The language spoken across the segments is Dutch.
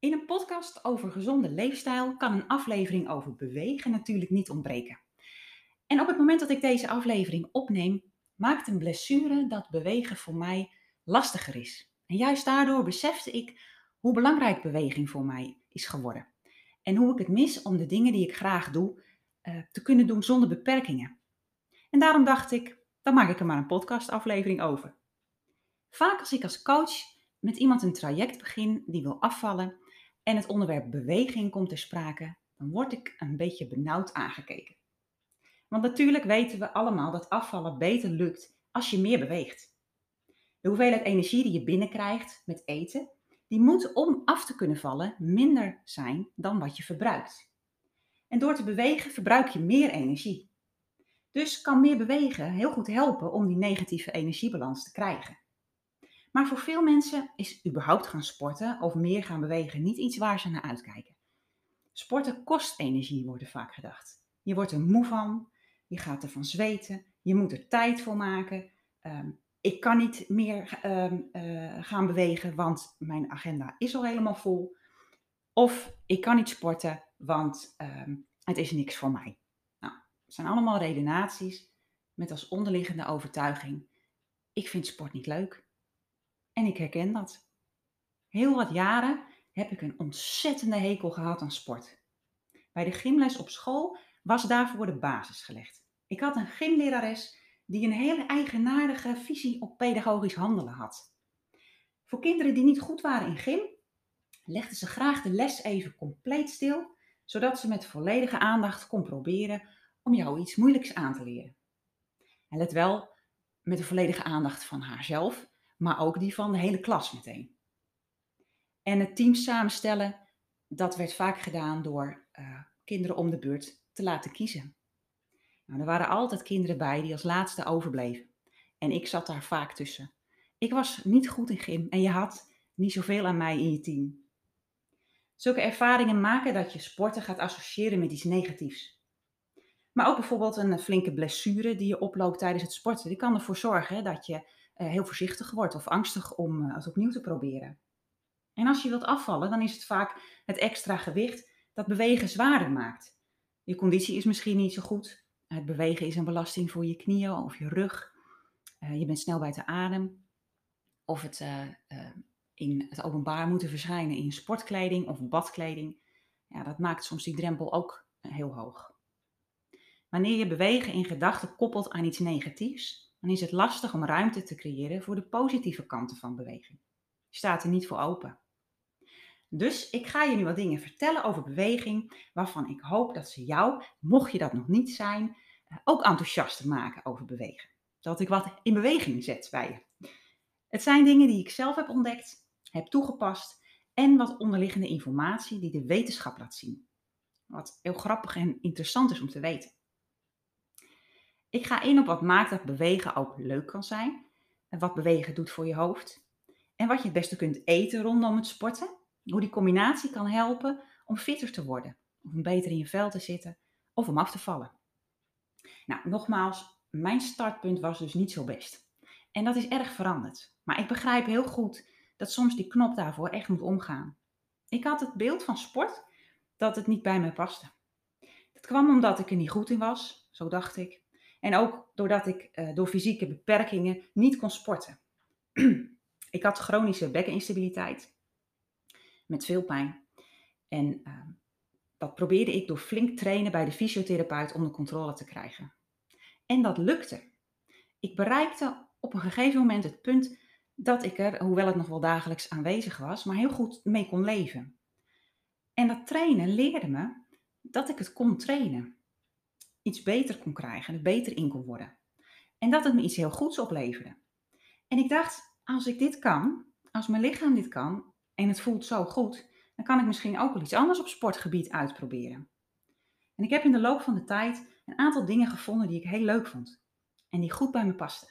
In een podcast over gezonde leefstijl kan een aflevering over bewegen natuurlijk niet ontbreken. En op het moment dat ik deze aflevering opneem, maakt een blessure dat bewegen voor mij lastiger is. En juist daardoor besefte ik hoe belangrijk beweging voor mij is geworden. En hoe ik het mis om de dingen die ik graag doe uh, te kunnen doen zonder beperkingen. En daarom dacht ik, dan maak ik er maar een podcastaflevering over. Vaak als ik als coach met iemand een traject begin die wil afvallen en het onderwerp beweging komt ter sprake, dan word ik een beetje benauwd aangekeken. Want natuurlijk weten we allemaal dat afvallen beter lukt als je meer beweegt. De hoeveelheid energie die je binnenkrijgt met eten, die moet om af te kunnen vallen minder zijn dan wat je verbruikt. En door te bewegen verbruik je meer energie. Dus kan meer bewegen heel goed helpen om die negatieve energiebalans te krijgen. Maar voor veel mensen is überhaupt gaan sporten of meer gaan bewegen niet iets waar ze naar uitkijken. Sporten kost energie, wordt vaak gedacht. Je wordt er moe van, je gaat ervan zweten, je moet er tijd voor maken. Ehm, ik kan niet meer ehm, eh, gaan bewegen, want mijn agenda is al helemaal vol. Of ik kan niet sporten, want ehm, het is niks voor mij. Nou, het zijn allemaal redenaties met als onderliggende overtuiging: ik vind sport niet leuk. En ik herken dat. Heel wat jaren heb ik een ontzettende hekel gehad aan sport. Bij de gymles op school was daarvoor de basis gelegd. Ik had een gymlerares die een hele eigenaardige visie op pedagogisch handelen had. Voor kinderen die niet goed waren in gym, legde ze graag de les even compleet stil, zodat ze met volledige aandacht kon proberen om jou iets moeilijks aan te leren. En let wel met de volledige aandacht van haarzelf maar ook die van de hele klas meteen. En het team samenstellen, dat werd vaak gedaan door uh, kinderen om de beurt te laten kiezen. Nou, er waren altijd kinderen bij die als laatste overbleven. En ik zat daar vaak tussen. Ik was niet goed in gym en je had niet zoveel aan mij in je team. Zulke ervaringen maken dat je sporten gaat associëren met iets negatiefs. Maar ook bijvoorbeeld een flinke blessure die je oploopt tijdens het sporten. Die kan ervoor zorgen dat je eh, heel voorzichtig wordt of angstig om eh, het opnieuw te proberen. En als je wilt afvallen, dan is het vaak het extra gewicht dat bewegen zwaarder maakt. Je conditie is misschien niet zo goed. Het bewegen is een belasting voor je knieën of je rug. Eh, je bent snel buiten adem. Of het in het openbaar moeten verschijnen in sportkleding of badkleding. Ja, dat maakt soms die drempel ook heel hoog. Wanneer je bewegen in gedachten koppelt aan iets negatiefs, dan is het lastig om ruimte te creëren voor de positieve kanten van beweging. Je staat er niet voor open. Dus ik ga je nu wat dingen vertellen over beweging, waarvan ik hoop dat ze jou, mocht je dat nog niet zijn, eh, ook enthousiaster maken over bewegen. Dat ik wat in beweging zet bij je. Het zijn dingen die ik zelf heb ontdekt, heb toegepast en wat onderliggende informatie die de wetenschap laat zien. Wat heel grappig en interessant is om te weten. Ik ga in op wat maakt dat bewegen ook leuk kan zijn. En wat bewegen doet voor je hoofd. En wat je het beste kunt eten rondom het sporten. Hoe die combinatie kan helpen om fitter te worden. Om beter in je vel te zitten. Of om af te vallen. Nou, nogmaals, mijn startpunt was dus niet zo best. En dat is erg veranderd. Maar ik begrijp heel goed dat soms die knop daarvoor echt moet omgaan. Ik had het beeld van sport dat het niet bij me paste. Dat kwam omdat ik er niet goed in was, zo dacht ik. En ook doordat ik uh, door fysieke beperkingen niet kon sporten. ik had chronische bekkeninstabiliteit met veel pijn. En uh, dat probeerde ik door flink trainen bij de fysiotherapeut onder controle te krijgen. En dat lukte. Ik bereikte op een gegeven moment het punt dat ik er, hoewel het nog wel dagelijks aanwezig was, maar heel goed mee kon leven. En dat trainen leerde me dat ik het kon trainen iets beter kon krijgen, er beter in kon worden. En dat het me iets heel goeds opleverde. En ik dacht, als ik dit kan, als mijn lichaam dit kan en het voelt zo goed, dan kan ik misschien ook wel iets anders op sportgebied uitproberen. En ik heb in de loop van de tijd een aantal dingen gevonden die ik heel leuk vond en die goed bij me pasten.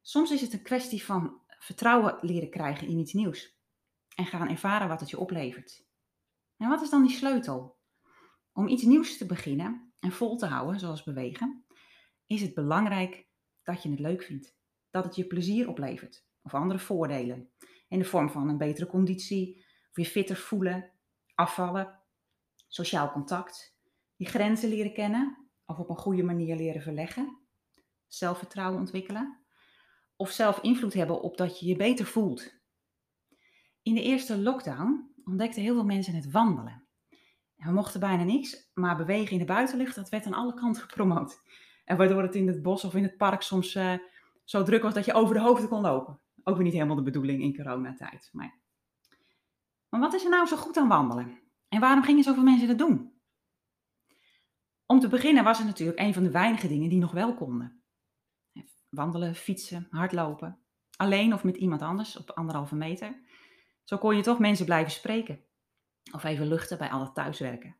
Soms is het een kwestie van vertrouwen leren krijgen in iets nieuws en gaan ervaren wat het je oplevert. En wat is dan die sleutel? Om iets nieuws te beginnen en vol te houden, zoals bewegen, is het belangrijk dat je het leuk vindt. Dat het je plezier oplevert of andere voordelen. In de vorm van een betere conditie, Of je fitter voelen, afvallen, sociaal contact, je grenzen leren kennen of op een goede manier leren verleggen, zelfvertrouwen ontwikkelen of zelf invloed hebben op dat je je beter voelt. In de eerste lockdown ontdekten heel veel mensen het wandelen. We mochten bijna niks, maar bewegen in de buitenlucht, dat werd aan alle kanten gepromoot. En waardoor het in het bos of in het park soms uh, zo druk was dat je over de hoofden kon lopen. Ook weer niet helemaal de bedoeling in coronatijd. Maar, maar wat is er nou zo goed aan wandelen? En waarom gingen zoveel mensen dat doen? Om te beginnen was het natuurlijk een van de weinige dingen die nog wel konden. Wandelen, fietsen, hardlopen. Alleen of met iemand anders op anderhalve meter. Zo kon je toch mensen blijven spreken. Of even luchten bij al het thuiswerken.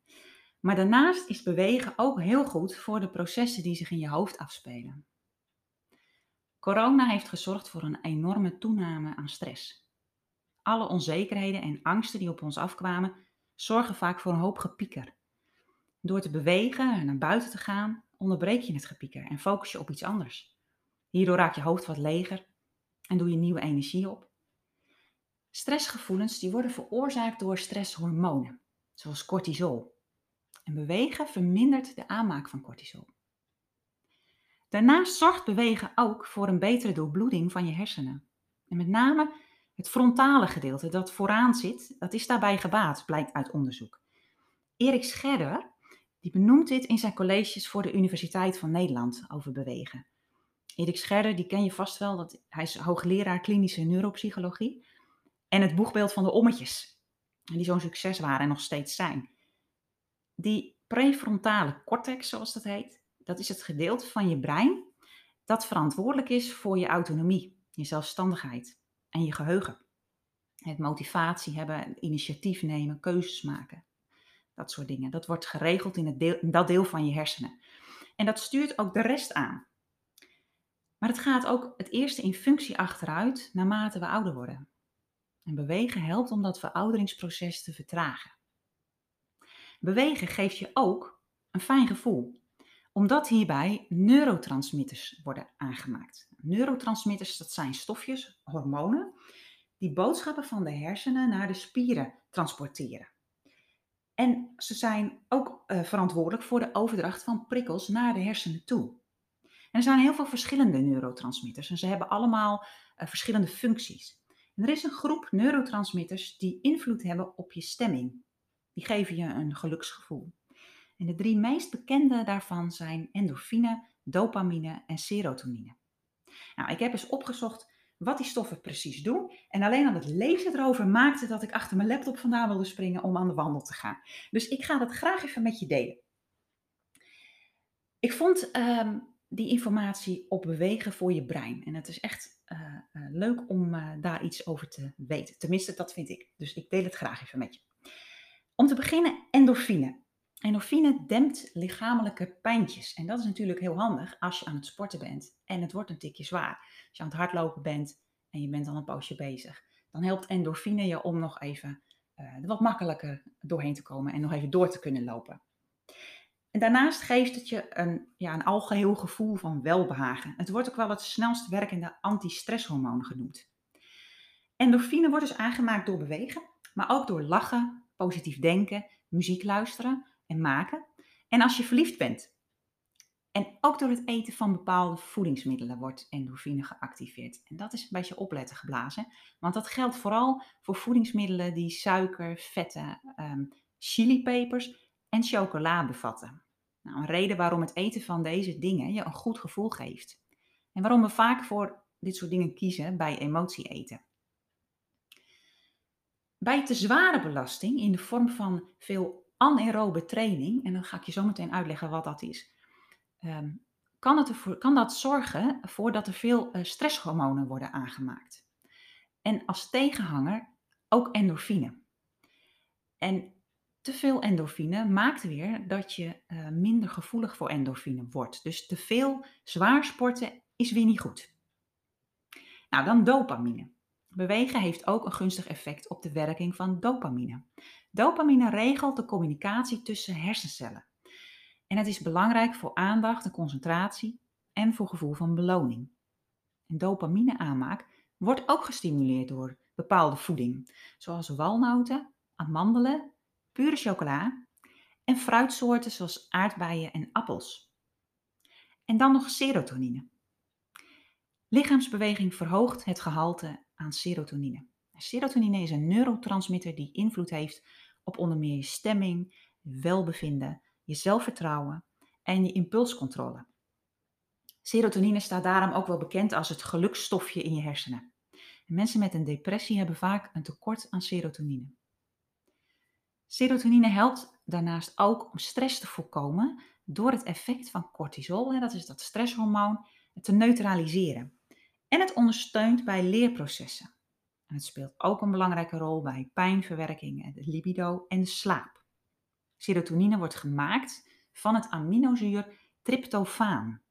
Maar daarnaast is bewegen ook heel goed voor de processen die zich in je hoofd afspelen. Corona heeft gezorgd voor een enorme toename aan stress. Alle onzekerheden en angsten die op ons afkwamen, zorgen vaak voor een hoop gepieker. Door te bewegen en naar buiten te gaan, onderbreek je het gepieker en focus je op iets anders. Hierdoor raakt je hoofd wat leger en doe je nieuwe energie op. Stressgevoelens die worden veroorzaakt door stresshormonen, zoals cortisol. En bewegen vermindert de aanmaak van cortisol. Daarnaast zorgt bewegen ook voor een betere doorbloeding van je hersenen. En met name het frontale gedeelte dat vooraan zit, dat is daarbij gebaat, blijkt uit onderzoek. Erik Scherder die benoemt dit in zijn colleges voor de Universiteit van Nederland over bewegen. Erik Scherder, die ken je vast wel, dat, hij is hoogleraar klinische neuropsychologie. En het boegbeeld van de ommetjes, die zo'n succes waren en nog steeds zijn. Die prefrontale cortex, zoals dat heet, dat is het gedeelte van je brein dat verantwoordelijk is voor je autonomie, je zelfstandigheid en je geheugen. Het motivatie hebben, initiatief nemen, keuzes maken. Dat soort dingen. Dat wordt geregeld in, het deel, in dat deel van je hersenen. En dat stuurt ook de rest aan. Maar het gaat ook het eerste in functie achteruit naarmate we ouder worden. En bewegen helpt om dat verouderingsproces te vertragen. Bewegen geeft je ook een fijn gevoel, omdat hierbij neurotransmitters worden aangemaakt. Neurotransmitters, dat zijn stofjes, hormonen, die boodschappen van de hersenen naar de spieren transporteren. En ze zijn ook uh, verantwoordelijk voor de overdracht van prikkels naar de hersenen toe. En er zijn heel veel verschillende neurotransmitters en ze hebben allemaal uh, verschillende functies. Er is een groep neurotransmitters die invloed hebben op je stemming. Die geven je een geluksgevoel. En de drie meest bekende daarvan zijn endorfine, dopamine en serotonine. Nou, ik heb eens opgezocht wat die stoffen precies doen. En alleen al het lezen erover maakte dat ik achter mijn laptop vandaan wilde springen om aan de wandel te gaan. Dus ik ga dat graag even met je delen. Ik vond um, die informatie op bewegen voor je brein. En het is echt uh, uh, leuk om uh, daar iets over te weten. Tenminste, dat vind ik. Dus ik deel het graag even met je. Om te beginnen, endorfine. Endorfine dempt lichamelijke pijntjes. En dat is natuurlijk heel handig als je aan het sporten bent en het wordt een tikje zwaar. Als je aan het hardlopen bent en je bent al een poosje bezig. Dan helpt endorfine je om nog even wat makkelijker doorheen te komen en nog even door te kunnen lopen. En daarnaast geeft het je een, ja, een algeheel gevoel van welbehagen. Het wordt ook wel het snelst werkende antistresshormoon genoemd. Endorfine wordt dus aangemaakt door bewegen, maar ook door lachen, positief denken, muziek luisteren en maken. En als je verliefd bent. En ook door het eten van bepaalde voedingsmiddelen wordt endorfine geactiveerd. En dat is een beetje opletten geblazen. Want dat geldt vooral voor voedingsmiddelen die suiker, vetten, um, chilipepers en chocola bevatten. Nou, een reden waarom het eten van deze dingen je een goed gevoel geeft. En waarom we vaak voor dit soort dingen kiezen bij emotie eten. Bij te zware belasting in de vorm van veel anaerobe training, en dan ga ik je zo meteen uitleggen wat dat is, um, kan, het kan dat zorgen voor dat er veel uh, stresshormonen worden aangemaakt. En als tegenhanger ook endorfine. En te veel endorfine maakt weer dat je uh, minder gevoelig voor endorfine wordt. Dus te veel zwaar sporten is weer niet goed. Nou, dan dopamine. Bewegen heeft ook een gunstig effect op de werking van dopamine. Dopamine regelt de communicatie tussen hersencellen. En het is belangrijk voor aandacht en concentratie en voor gevoel van beloning. En dopamine aanmaak wordt ook gestimuleerd door bepaalde voeding, zoals walnoten, amandelen, pure chocola en fruitsoorten zoals aardbeien en appels. En dan nog serotonine. Lichaamsbeweging verhoogt het gehalte aan serotonine. Serotonine is een neurotransmitter die invloed heeft op onder meer je stemming, welbevinden, je zelfvertrouwen en je impulscontrole. Serotonine staat daarom ook wel bekend als het geluksstofje in je hersenen. mensen met een depressie hebben vaak een tekort aan serotonine. Serotonine helpt daarnaast ook om stress te voorkomen door het effect van cortisol, dat is dat stresshormoon, te neutraliseren. En het ondersteunt bij leerprocessen. En het speelt ook een belangrijke rol bij pijnverwerking, libido en slaap. Serotonine wordt gemaakt van het aminozuur tryptofaan.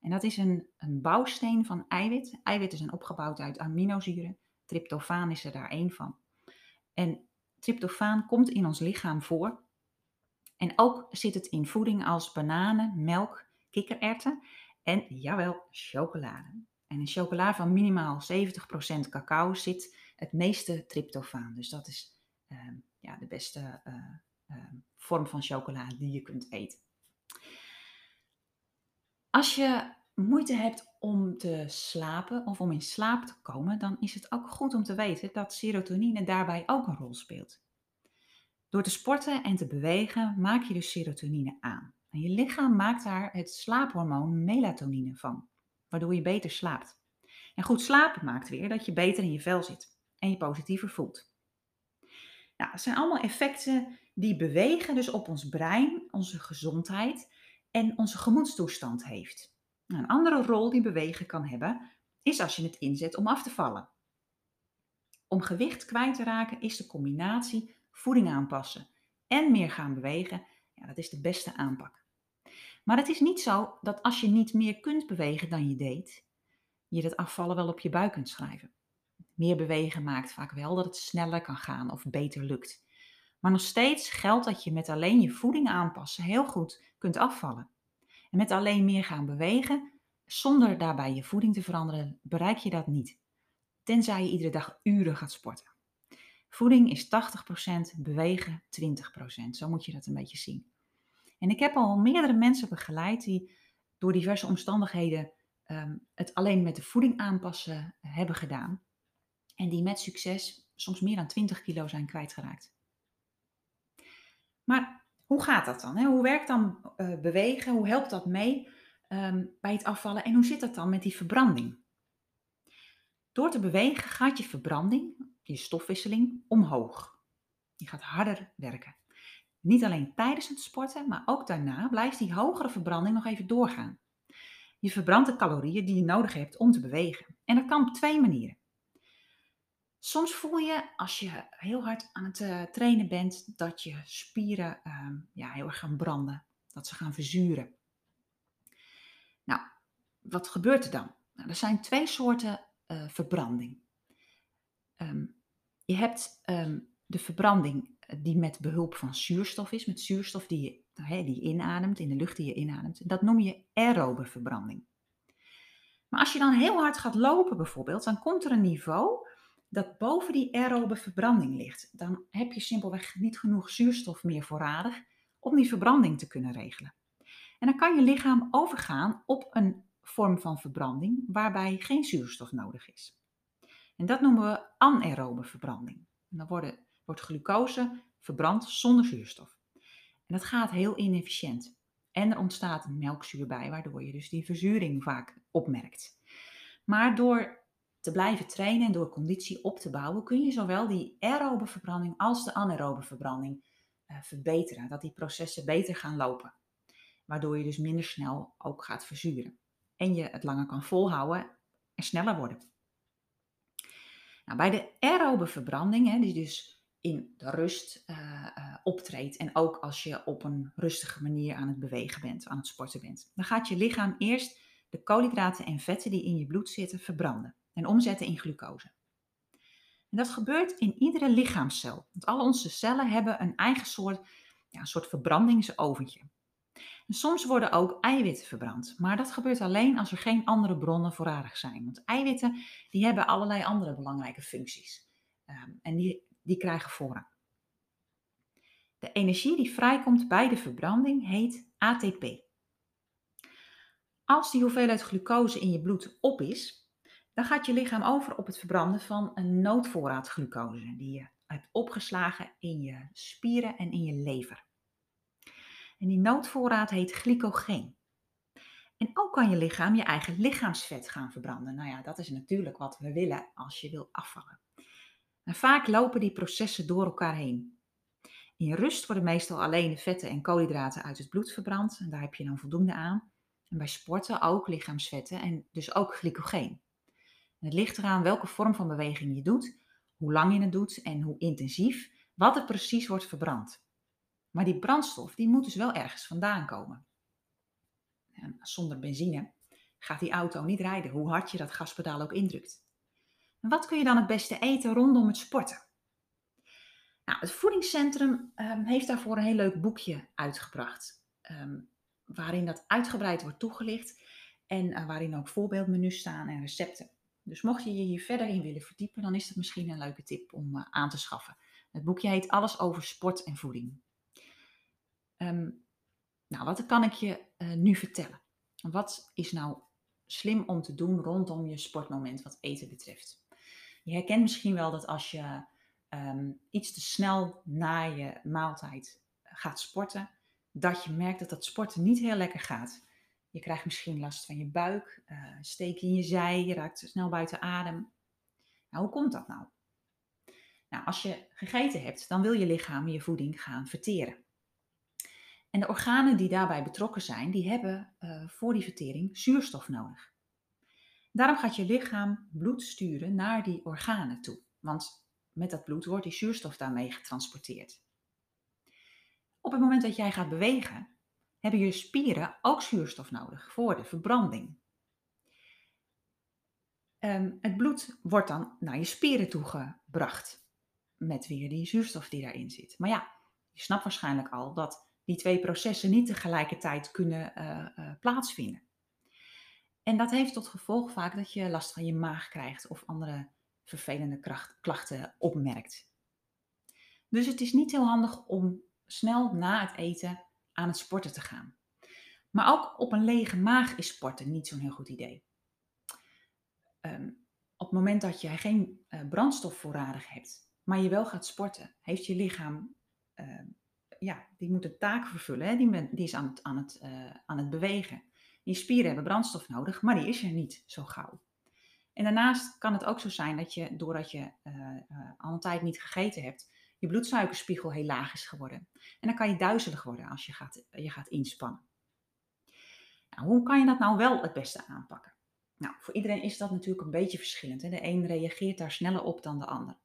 En dat is een, een bouwsteen van eiwit. Eiwitten zijn opgebouwd uit aminozuren. Tryptofaan is er daar één van. En tryptofaan komt in ons lichaam voor. En ook zit het in voeding als bananen, melk, kikkererwten en, jawel, chocolade. En in chocola van minimaal 70% cacao zit het meeste tryptofaan. Dus dat is uh, ja, de beste uh, uh, vorm van chocola die je kunt eten. Als je moeite hebt om te slapen of om in slaap te komen, dan is het ook goed om te weten dat serotonine daarbij ook een rol speelt. Door te sporten en te bewegen maak je dus serotonine aan. En je lichaam maakt daar het slaaphormoon melatonine van, waardoor je beter slaapt. En goed slapen maakt weer dat je beter in je vel zit en je positiever voelt. Nou, dat zijn allemaal effecten die bewegen dus op ons brein, onze gezondheid en onze gemoedstoestand heeft. Een andere rol die bewegen kan hebben, is als je het inzet om af te vallen. Om gewicht kwijt te raken is de combinatie voeding aanpassen en meer gaan bewegen, ja, dat is de beste aanpak. Maar het is niet zo dat als je niet meer kunt bewegen dan je deed, je dat afvallen wel op je buik kunt schrijven. Meer bewegen maakt vaak wel dat het sneller kan gaan of beter lukt. Maar nog steeds geldt dat je met alleen je voeding aanpassen heel goed kunt afvallen. En met alleen meer gaan bewegen, zonder daarbij je voeding te veranderen, bereik je dat niet. Tenzij je iedere dag uren gaat sporten. Voeding is 80%, bewegen 20%. Zo moet je dat een beetje zien. En ik heb al meerdere mensen begeleid die door diverse omstandigheden um, het alleen met de voeding aanpassen hebben gedaan. En die met succes soms meer dan 20 kilo zijn kwijtgeraakt. Maar hoe gaat dat dan? Hè? Hoe werkt dan uh, bewegen? Hoe helpt dat mee um, bij het afvallen? En hoe zit dat dan met die verbranding? Door te bewegen gaat je verbranding, je stofwisseling, omhoog. Je gaat harder werken. Niet alleen tijdens het sporten, maar ook daarna blijft die hogere verbranding nog even doorgaan. Je verbrandt de calorieën die je nodig hebt om te bewegen. En dat kan op twee manieren. Soms voel je als je heel hard aan het uh, trainen bent dat je spieren uh, ja, heel erg gaan branden, dat ze gaan verzuren. Nou, wat gebeurt er dan? Nou, er zijn twee soorten uh, verbranding. Um, je hebt um, de verbranding eh, die met behulp van zuurstof is, met zuurstof die je, die inademt, in de lucht die je inademt. Dat noem je aerobe verbranding. Maar als je dan heel hard gaat lopen bijvoorbeeld, dan komt er een niveau dat boven die aerobe verbranding ligt. Dan heb je simpelweg niet genoeg zuurstof meer voorradig om die verbranding te kunnen regelen. En dan kan je lichaam overgaan op een vorm van verbranding waarbij geen zuurstof nodig is. En dat noemen we anaerobe verbranding. Dan wordt glucose verbrand zonder zuurstof. En dat gaat heel inefficiënt. En er ontstaat melkzuur bij, waardoor je dus die verzuring vaak opmerkt. Maar door te blijven trainen en door conditie op te bouwen, kun je zowel die aerobe verbranding als de anaerobe verbranding uh, verbeteren. Dat die processen beter gaan lopen. Waardoor je dus minder snel ook gaat verzuren. En je het langer kan volhouden en sneller worden. Nou, bij de aerobe verbranding, hè, die dus in de rust uh, uh, optreedt en ook als je op een rustige manier aan het bewegen bent, aan het sporten bent, dan gaat je lichaam eerst de koolhydraten en vetten die in je bloed zitten verbranden en omzetten in glucose. En dat gebeurt in iedere lichaamscel. Want al onze cellen hebben een eigen soort, ja, een soort verbrandingsoventje. En soms worden ook eiwitten verbrand, maar dat gebeurt alleen als er geen andere bronnen voorradig zijn. Want eiwitten die hebben allerlei andere belangrijke functies. Ehm, en die, die krijgen voorrang. De energie die vrijkomt bij de verbranding heet ATP. Als die hoeveelheid glucose in je bloed op is, dan gaat je lichaam over op het verbranden van een noodvoorraad glucose die je hebt opgeslagen in je spieren en in je lever. En die noodvoorraad heet glycogeen. En ook kan je lichaam je eigen lichaamsvet gaan verbranden. Nou ja, dat is natuurlijk wat we willen als je wil afvallen. En vaak lopen die processen door elkaar heen. In rust worden meestal alleen de vetten en koolhydraten uit het bloed verbrand. En daar heb je dan voldoende aan. En bij sporten ook lichaamsvetten en dus ook glycogeen. Het ligt eraan welke vorm van beweging je doet, hoe lang je het doet en hoe intensief, wat er precies wordt verbrand. Maar die brandstof die moet dus wel ergens vandaan komen. En zonder benzine gaat die auto niet rijden, hoe hard je dat gaspedaal ook indrukt. En wat kun je dan het beste eten rondom het sporten? Nou, het voedingscentrum um, heeft daarvoor een heel leuk boekje uitgebracht, um, waarin dat uitgebreid wordt toegelicht en uh, waarin ook voorbeeldmenu's staan en recepten. Dus mocht je je hier verder in willen verdiepen, dan is dat misschien een leuke tip om uh, aan te schaffen. Het boekje heet Alles over sport en voeding. Um, nou, wat kan ik je uh, nu vertellen? Wat is nou slim om te doen rondom je sportmoment wat eten betreft? Je herkent misschien wel dat als je um, iets te snel na je maaltijd gaat sporten, dat je merkt dat dat sporten niet heel lekker gaat. Je krijgt misschien last van je buik, uh, steek in je zij, je raakt snel buiten adem. Nou, hoe komt dat nou? Nou, als je gegeten hebt, dan wil je lichaam je voeding gaan verteren. En de organen die daarbij betrokken zijn, die hebben uh, voor die vertering zuurstof nodig. Daarom gaat je lichaam bloed sturen naar die organen toe. Want met dat bloed wordt die zuurstof daarmee getransporteerd. Op het moment dat jij gaat bewegen, hebben je spieren ook zuurstof nodig voor de verbranding. Um, het bloed wordt dan naar je spieren toegebracht. Met weer die zuurstof die daarin zit. Maar ja, je snapt waarschijnlijk al dat die twee processen niet tegelijkertijd kunnen uh, uh, plaatsvinden. En dat heeft tot gevolg vaak dat je last van je maag krijgt of andere vervelende klachten opmerkt. Dus het is niet heel handig om snel na het eten aan het sporten te gaan. Maar ook op een lege maag is sporten niet zo'n heel goed idee. Um, op het moment dat je geen uh, brandstof voorradig hebt, maar je wel gaat sporten, heeft je lichaam uh, ja, die moet een taak vervullen. Hè? Die, die, is aan het, aan, het, uh, aan het bewegen. Die spieren hebben brandstof nodig, maar die is er niet zo gauw. En daarnaast kan het ook zo zijn dat je, doordat je uh, al een tijd niet gegeten hebt, je bloedsuikerspiegel heel laag is geworden. En dan kan je duizelig worden als je gaat, je gaat inspannen. Nou, hoe kan je dat nou wel het beste aanpakken? Nou, voor iedereen is dat natuurlijk een beetje verschillend. De een reageert daar sneller op dan de ander.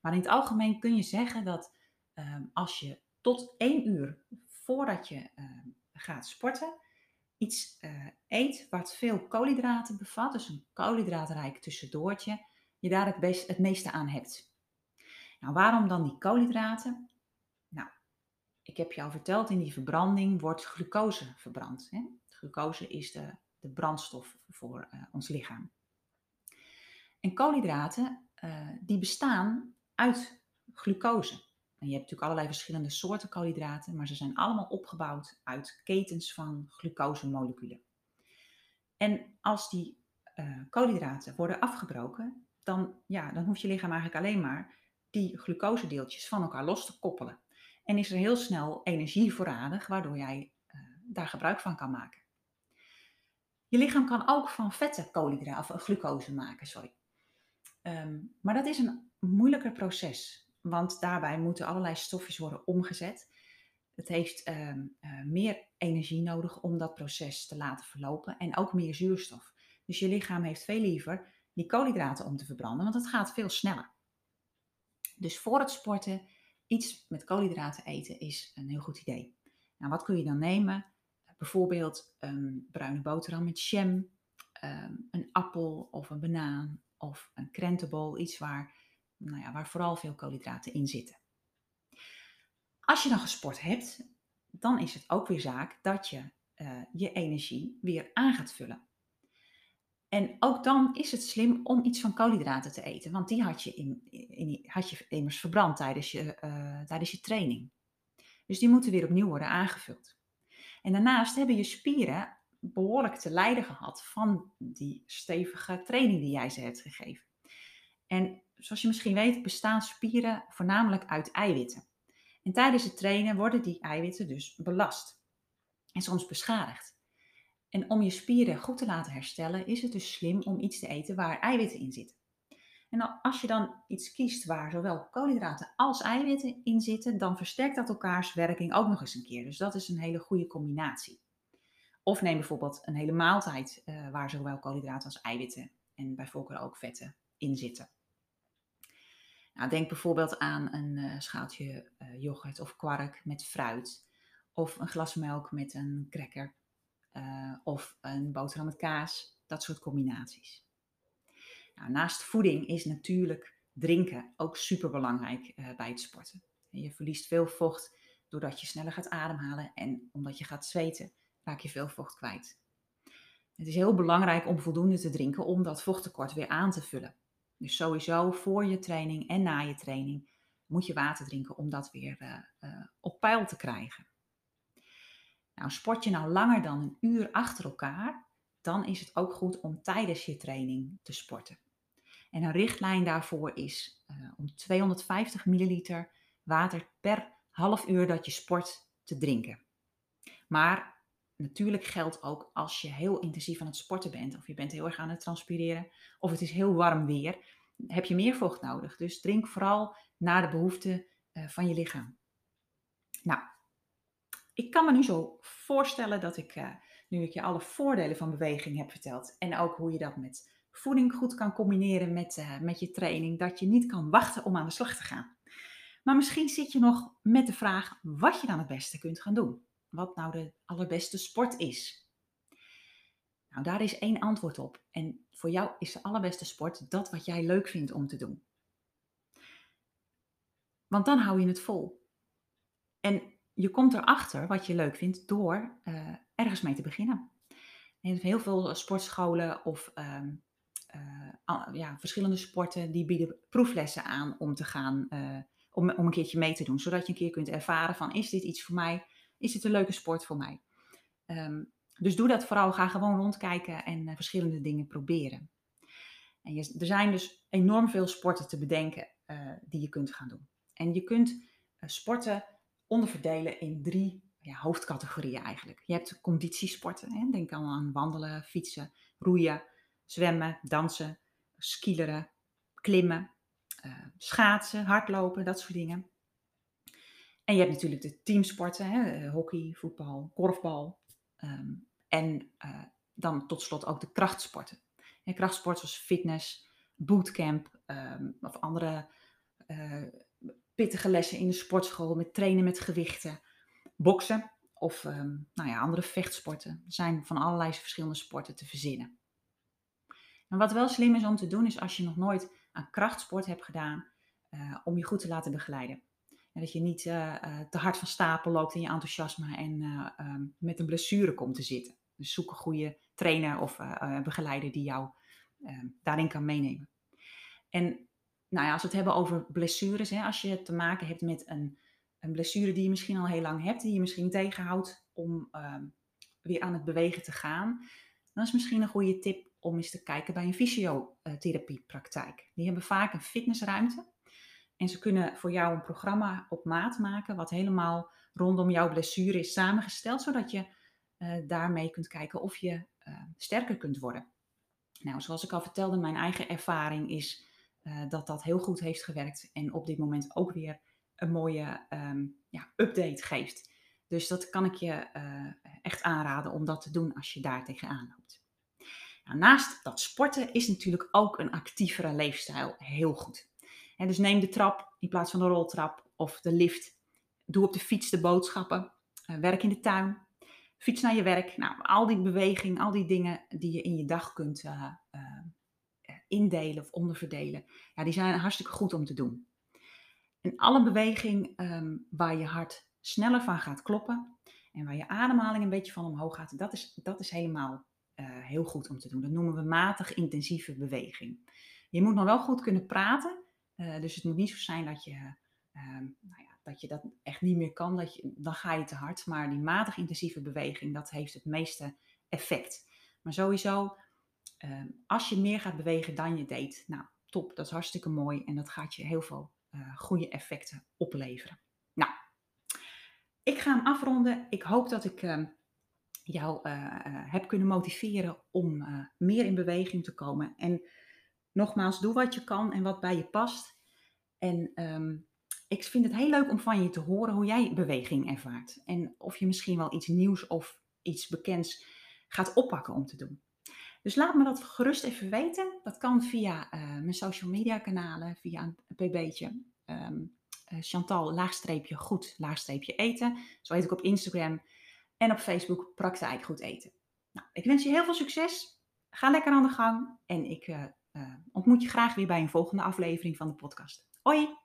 Maar in het algemeen kun je zeggen dat um, als je tot één uur voordat je uh, gaat sporten iets uh, eet wat veel koolhydraten bevat, dus een koolhydraatrijk tussendoortje, je daar het, best, het meeste aan hebt. Nou, waarom dan die koolhydraten? Nou, ik heb je al verteld, in die verbranding wordt glucose verbrand. Hè? Glucose is de, de brandstof voor uh, ons lichaam. En koolhydraten, uh, die bestaan uit glucose. En je hebt natuurlijk allerlei verschillende soorten koolhydraten, maar ze zijn allemaal opgebouwd uit ketens van glucosemoleculen. En als die uh, koolhydraten worden afgebroken, dan, ja, dan hoeft je lichaam eigenlijk alleen maar die glucosedeeltjes van elkaar los te koppelen. En is er heel snel energie voorradig, waardoor jij uh, daar gebruik van kan maken. Je lichaam kan ook van vetten koolhydraten, of glucose maken, sorry. Um, maar dat is een moeilijker proces. Want daarbij moeten allerlei stofjes worden omgezet. Het heeft uh, uh, meer energie nodig om dat proces te laten verlopen en ook meer zuurstof. Dus je lichaam heeft veel liever die koolhydraten om te verbranden, want het gaat veel sneller. Dus voor het sporten iets met koolhydraten eten is een heel goed idee. Nou, wat kun je dan nemen? Bijvoorbeeld een bruine boterham met jam, um, een appel of een banaan of een krentenbol, iets waar nou ja, waar vooral veel koolhydraten in zitten. Als je dan gesport hebt, dan is het ook weer zaak dat je uh, je energie weer aan gaat vullen. En ook dan is het slim om iets van koolhydraten te eten, want die had je, in, in, had je immers verbrand tijdens je, uh, tijdens je training. Dus die moeten weer opnieuw worden aangevuld. En daarnaast hebben je spieren behoorlijk te lijden gehad van die stevige training die jij ze hebt gegeven. En zoals je misschien weet, bestaan spieren voornamelijk uit eiwitten. En tijdens het trainen worden die eiwitten dus belast en soms beschadigd. En om je spieren goed te laten herstellen, is het dus slim om iets te eten waar eiwitten in zitten. En als je dan iets kiest waar zowel koolhydraten als eiwitten in zitten, dan versterkt dat elkaars werking ook nog eens een keer. Dus dat is een hele goede combinatie. Of neem bijvoorbeeld een hele maaltijd uh, waar zowel koolhydraten als eiwitten en bij voorkeur ook vetten in zitten. Nou, denk bijvoorbeeld aan een uh, schaaltje uh, yoghurt of kwark met fruit. Of een glas melk met een cracker. Of een boterham met kaas. Dat soort combinaties. Nou, naast voeding is natuurlijk drinken ook super belangrijk bij het sporten. Je verliest veel vocht doordat je sneller gaat ademhalen en omdat je gaat zweten raak je veel vocht kwijt. Het is heel belangrijk om voldoende te drinken om dat vochttekort weer aan te vullen. Dus sowieso voor je training en na je training moet je water drinken om dat weer uh, op peil te krijgen. Nou, sport je nou langer dan een uur achter elkaar, dan is het ook goed om tijdens je training te sporten. En een richtlijn daarvoor is uh, om 250 milliliter water per half uur dat je sport te drinken. Maar natuurlijk geldt ook als je heel intensief aan het sporten bent, of je bent heel erg aan het transpireren, of het is heel warm weer, heb je meer vocht nodig. Dus drink vooral naar de behoeften uh, van je lichaam. Nou, ik kan me nu zo voorstellen dat ik, uh, nu ik je alle voordelen van beweging heb verteld, en ook hoe je dat met voeding goed kan combineren met, uh, met je training, dat je niet kan wachten om aan de slag te gaan. Maar misschien zit je nog met de vraag wat je dan het beste kunt gaan doen wat nou de allerbeste sport is. Nou, daar is één antwoord op. En voor jou is de allerbeste sport dat wat jij leuk vindt om te doen. Want dan hou je het vol. En je komt erachter wat je leuk vindt door uh, ergens mee te beginnen. En heel veel sportscholen of uh, uh, ja, verschillende sporten die bieden proeflessen aan om te gaan, om, om een keertje mee te doen. Zodat je een keer kunt ervaren van is dit iets voor mij? is het een leuke sport voor mij. Um, dus doe dat vooral. Ga gewoon rondkijken en verschillende dingen proberen. En je, er zijn dus enorm veel sporten te bedenken die je kunt gaan doen. En je kunt sporten onderverdelen in drie ja, hoofdcategorieën eigenlijk. Je hebt conditiesporten. Hè? Denk aan wandelen, fietsen, roeien, zwemmen, dansen, skileren, klimmen, schaatsen, hardlopen, dat soort dingen. En je hebt natuurlijk de teamsporten, hè, eh, hockey, voetbal, korfbal. Um, en uh, dan tot slot ook de krachtsporten. En zoals fitness, bootcamp um, of andere pittige lessen in de sportschool met trainen met gewichten, boksen of um, nou ja, andere vechtsporten. Er zijn van allerlei verschillende sporten te verzinnen. En wat wel slim is om te doen, is als je nog nooit aan krachtsport hebt gedaan, uh, om je goed te laten begeleiden. En dat je niet uh, te hard van stapel loopt in je enthousiasme en um, met een blessure komt te zitten. Dus zoek een goede trainer of begeleider die jou ehm, daarin kan meenemen. En nou ja, als we het hebben over blessures, hè, als je te maken hebt met een, een blessure die je misschien al heel lang hebt, die je misschien tegenhoudt om ehm, weer aan het bewegen te gaan, dan is misschien een goede tip om eens te kijken bij een fysiotherapiepraktijk. Die hebben vaak een fitnessruimte en ze kunnen voor jou een programma op maat maken, wat helemaal rondom jouw blessure is samengesteld, zodat je uh, daarmee kunt kijken of je uh, sterker kunt worden. Nou, zoals ik al vertelde, mijn eigen ervaring is uh, dat dat heel goed heeft gewerkt en op dit moment ook weer een mooie um, ja, update geeft. Dus dat kan ik je echt aanraden om dat te doen als je daar tegenaan loopt. Nou, naast dat sporten is natuurlijk ook een actievere leefstijl heel goed. En dus neem de trap in plaats van de roltrap of de lift. Doe op de fiets de boodschappen. Uh, werk in de tuin. Fiets naar je werk. Nou, al die beweging, al die dingen die je in je dag kunt indelen of onderverdelen. Ja, die zijn hartstikke goed om te doen. En alle beweging um, waar je hart sneller van gaat kloppen en waar je ademhaling een beetje van omhoog gaat, dat is, dat is helemaal heel goed om te doen. Dat noemen we matig intensieve beweging. Je moet nog wel goed kunnen praten. dus het moet niet zo zijn dat je, ehm, nou ja, dat je dat echt niet meer kan. Dat je, dan ga je te hard. Maar die matig intensieve beweging, dat heeft het meeste effect. Maar sowieso, ehm, als je meer gaat bewegen dan je deed, nou top, dat is hartstikke mooi. En dat gaat je heel veel uh, goede effecten opleveren. Nou, ik ga hem afronden. Ik hoop dat ik ehm, jou uh, heb kunnen motiveren om meer in beweging te komen. En nogmaals, doe wat je kan en wat bij je past. En ehm, ik vind het heel leuk om van je te horen hoe jij beweging ervaart. En of je misschien wel iets nieuws of iets bekends gaat oppakken om te doen. Dus laat me dat gerust even weten. Dat kan via uh, mijn social media kanalen, via een pb'tje. Ehm, uh, Chantal, laagstreepje goed, laagstreepje eten. Zo heet ik op Instagram. En op Facebook, praktijk goed eten. Nou, ik wens je heel veel succes. Ga lekker aan de gang. En ik uh, ontmoet je graag weer bij een volgende aflevering van de podcast. Hoi!